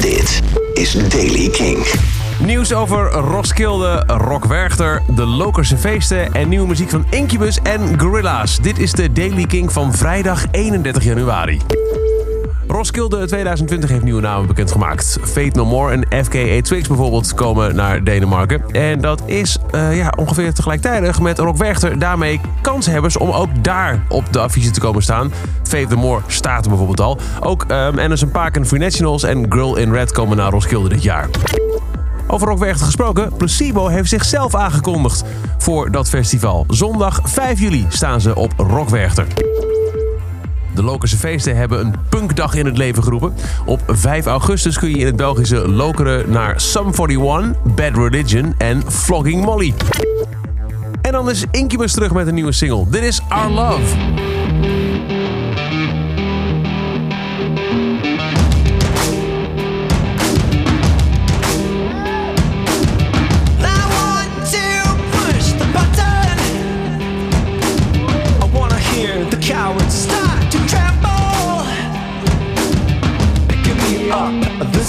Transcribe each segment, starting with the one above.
Dit is Daily King. Nieuws over Roskilde, Rock Werchter, de Lokerse feesten en nieuwe muziek van Incubus en Gorilla's. Dit is de Daily King van vrijdag 31 januari. Roskilde 2020 heeft nieuwe namen bekendgemaakt. Fate No More en FKA Twix bijvoorbeeld komen naar Denemarken. En dat is uh, ja, ongeveer tegelijkertijd met Rock Werchter daarmee kanshebbers om ook daar op de affiche te komen staan. Fate No More staat er bijvoorbeeld al. Ook um, Anderson Paak en Free Nationals en Girl in Red komen naar Roskilde dit jaar. Over Rockwerchter gesproken, Placebo heeft zichzelf aangekondigd voor dat festival. Zondag 5 juli staan ze op Rockwerchter. De Lokerse feesten hebben een punkdag in het leven geroepen. Op 5 augustus kun je in het Belgische lokeren naar Sum 41, Bad Religion en Flogging Molly. En dan is Incubus terug met een nieuwe single. Dit is Our Love.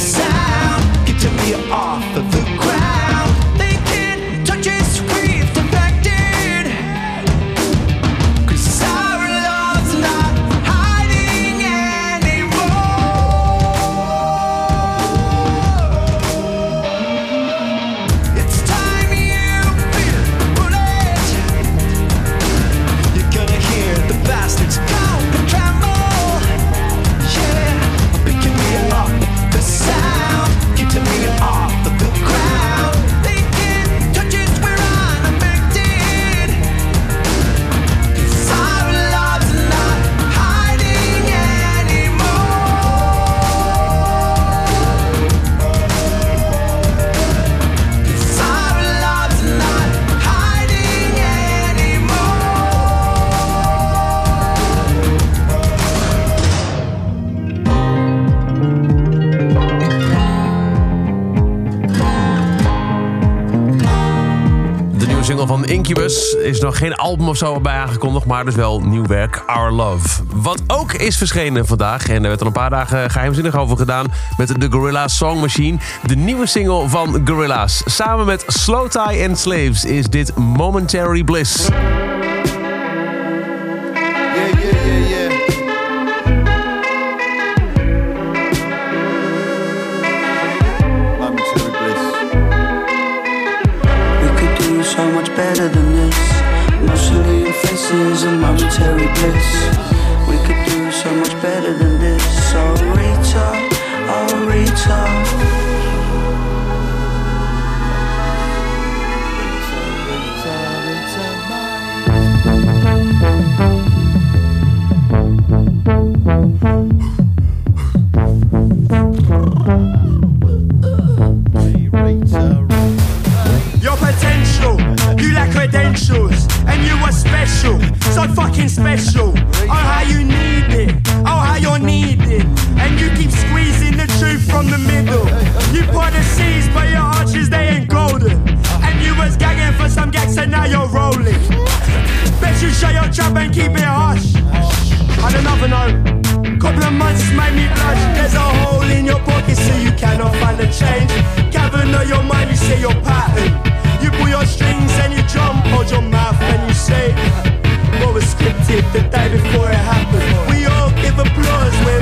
sound. Single van Incubus. is nog geen album of zo bij aangekondigd, maar dus wel nieuw werk, Our Love. Wat ook is verschenen vandaag, en er werd al een paar dagen geheimzinnig over gedaan... met de Gorilla Song Machine, de nieuwe single van Gorilla's. Samen met Slow Tie and Slaves is dit Momentary Bliss. Emotionally in faces and momentary bliss. We could do so much better than this. Reach up, oh reach up. so fucking special. Oh, how you need it. Oh, how you're needed. And you keep squeezing the truth from the middle. You pour the seeds, but your arches, they ain't golden. And you was gagging for some gags, and now you're rolling. Bet you shut your trap and keep it hush. On another note, couple of months made me blush. There's a hole in your pocket, so you cannot find the change. Gather know your mind, you say your pattern. You pull your strings and you jump, hold your mouth and you say what was scripted the day before it happened. We all give applause when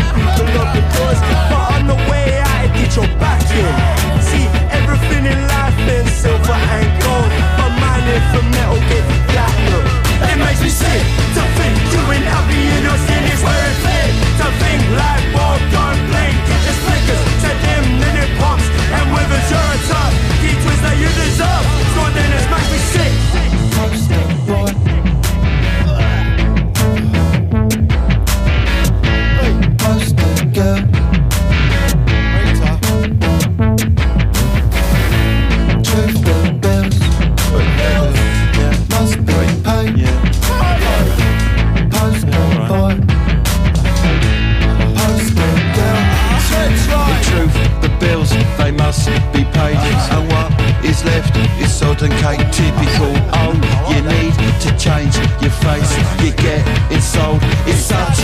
sodden cake typical. Oh, you need to change your face. You get insulted, it's such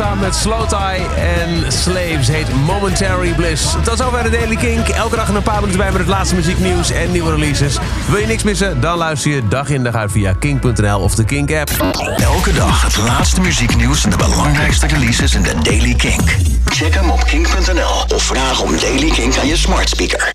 met Slow Tie en Slaves heet Momentary Bliss. Tot zover de Daily Kink. Elke dag een paar minuten bij met het laatste muzieknieuws en nieuwe releases. Wil je niks missen? Dan luister je dag in dag uit via kink.nl of de Kink app. Elke dag het laatste muzieknieuws en de belangrijkste releases in de Daily Kink. Check hem op kink.nl of vraag om Daily Kink aan je smart speaker.